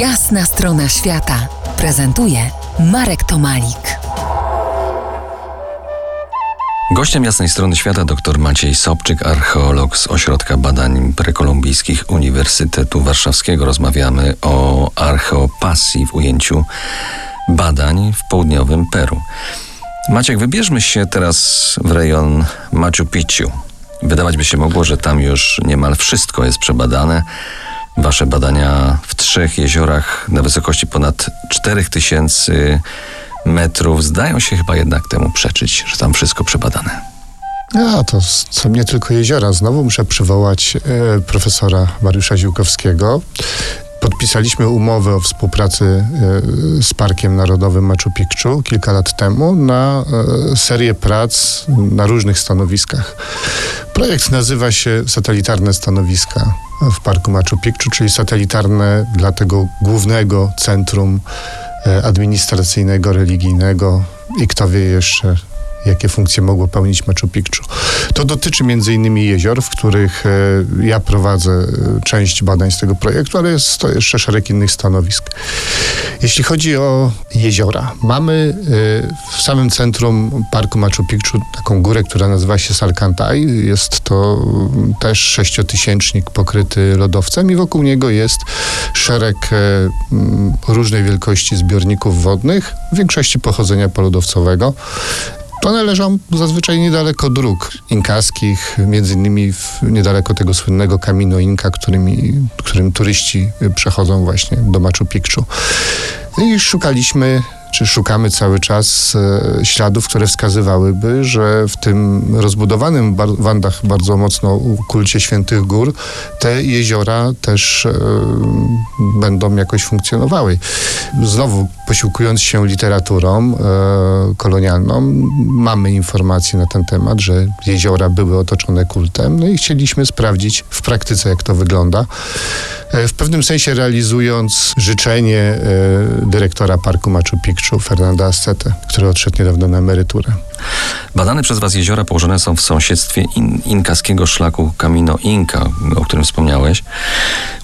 Jasna strona świata prezentuje Marek Tomalik. Gościem jasnej strony świata dr Maciej Sobczyk, archeolog z Ośrodka Badań Prekolumbijskich Uniwersytetu Warszawskiego. Rozmawiamy o archeopasji w ujęciu badań w południowym Peru. Maciek, wybierzmy się teraz w rejon Machu Picchu. Wydawać by się mogło, że tam już niemal wszystko jest przebadane. Wasze badania w trzech jeziorach na wysokości ponad 4000 metrów zdają się chyba jednak temu przeczyć, że tam wszystko przebadane. A, to są nie tylko jeziora. Znowu muszę przywołać e, profesora Mariusza Ziłkowskiego. Podpisaliśmy umowę o współpracy e, z Parkiem Narodowym Machu Picchu kilka lat temu na e, serię prac na różnych stanowiskach. Projekt nazywa się Satelitarne Stanowiska w Parku Machu Picchu, czyli satelitarne dla tego głównego centrum e, administracyjnego, religijnego i kto wie jeszcze jakie funkcje mogło pełnić Machu Picchu. To dotyczy innymi jezior, w których e, ja prowadzę e, część badań z tego projektu, ale jest to jeszcze szereg innych stanowisk. Jeśli chodzi o jeziora, mamy e, w samym centrum Parku Machu Picchu taką górę, która nazywa się Salcantay. Jest to też sześciotysięcznik pokryty lodowcem i wokół niego jest szereg różnej wielkości zbiorników wodnych, w większości pochodzenia polodowcowego. One leżą zazwyczaj niedaleko dróg inkaskich, między innymi w, niedaleko tego słynnego Camino Inka, którymi, którym turyści przechodzą właśnie do Machu Picchu. I szukaliśmy czy szukamy cały czas e, śladów, które wskazywałyby, że w tym rozbudowanym bar Wandach bardzo mocno kulcie Świętych Gór te jeziora też e, będą jakoś funkcjonowały. Znowu posiłkując się literaturą e, kolonialną, mamy informacje na ten temat, że jeziora były otoczone kultem, no i chcieliśmy sprawdzić w praktyce, jak to wygląda. E, w pewnym sensie realizując życzenie e, dyrektora Parku Machu Picchu, Fernanda Ascete, który odszedł niedawno na emeryturę. Badane przez Was jeziora położone są w sąsiedztwie in, inkaskiego szlaku Camino Inca, o którym wspomniałeś,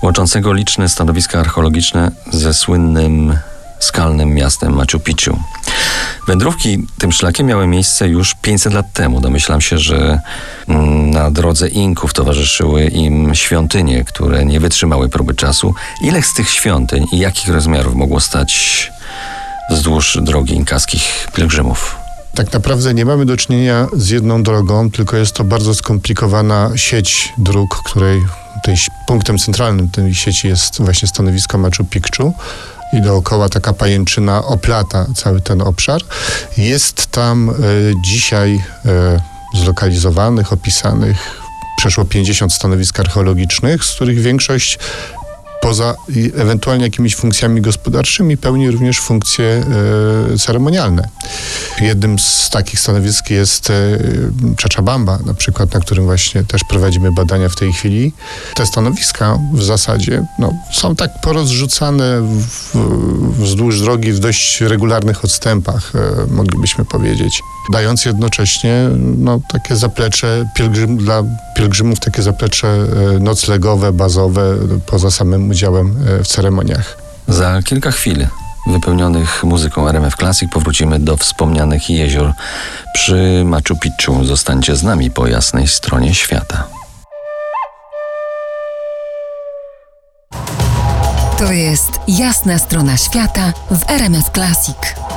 łączącego liczne stanowiska archeologiczne ze słynnym skalnym miastem Machu Picchu. Wędrówki tym szlakiem miały miejsce już 500 lat temu. Domyślam się, że mm, na drodze Inków towarzyszyły im świątynie, które nie wytrzymały próby czasu. Ile z tych świątyń i jakich rozmiarów mogło stać wzdłuż drogi inkaskich pielgrzymów? Tak naprawdę nie mamy do czynienia z jedną drogą, tylko jest to bardzo skomplikowana sieć dróg, której punktem centralnym tej sieci jest właśnie stanowisko Machu Picchu i dookoła taka pajęczyna oplata cały ten obszar. Jest tam e, dzisiaj e, zlokalizowanych, opisanych przeszło 50 stanowisk archeologicznych, z których większość poza ewentualnie jakimiś funkcjami gospodarczymi pełni również funkcje e, ceremonialne. Jednym z takich stanowisk jest e, Czachabamba, na przykład, na którym właśnie też prowadzimy badania w tej chwili. Te stanowiska w zasadzie no, są tak porozrzucane w, wzdłuż drogi w dość regularnych odstępach, e, moglibyśmy powiedzieć, dając jednocześnie no, takie zaplecze pielgrzym, dla pielgrzymów, takie zaplecze e, noclegowe, bazowe, poza samym udziałem e, w ceremoniach. Za kilka chwil wypełnionych muzyką RMF Classic powrócimy do wspomnianych jezior przy Machu Picchu. Zostańcie z nami po jasnej stronie świata. To jest jasna strona świata w RMF Classic.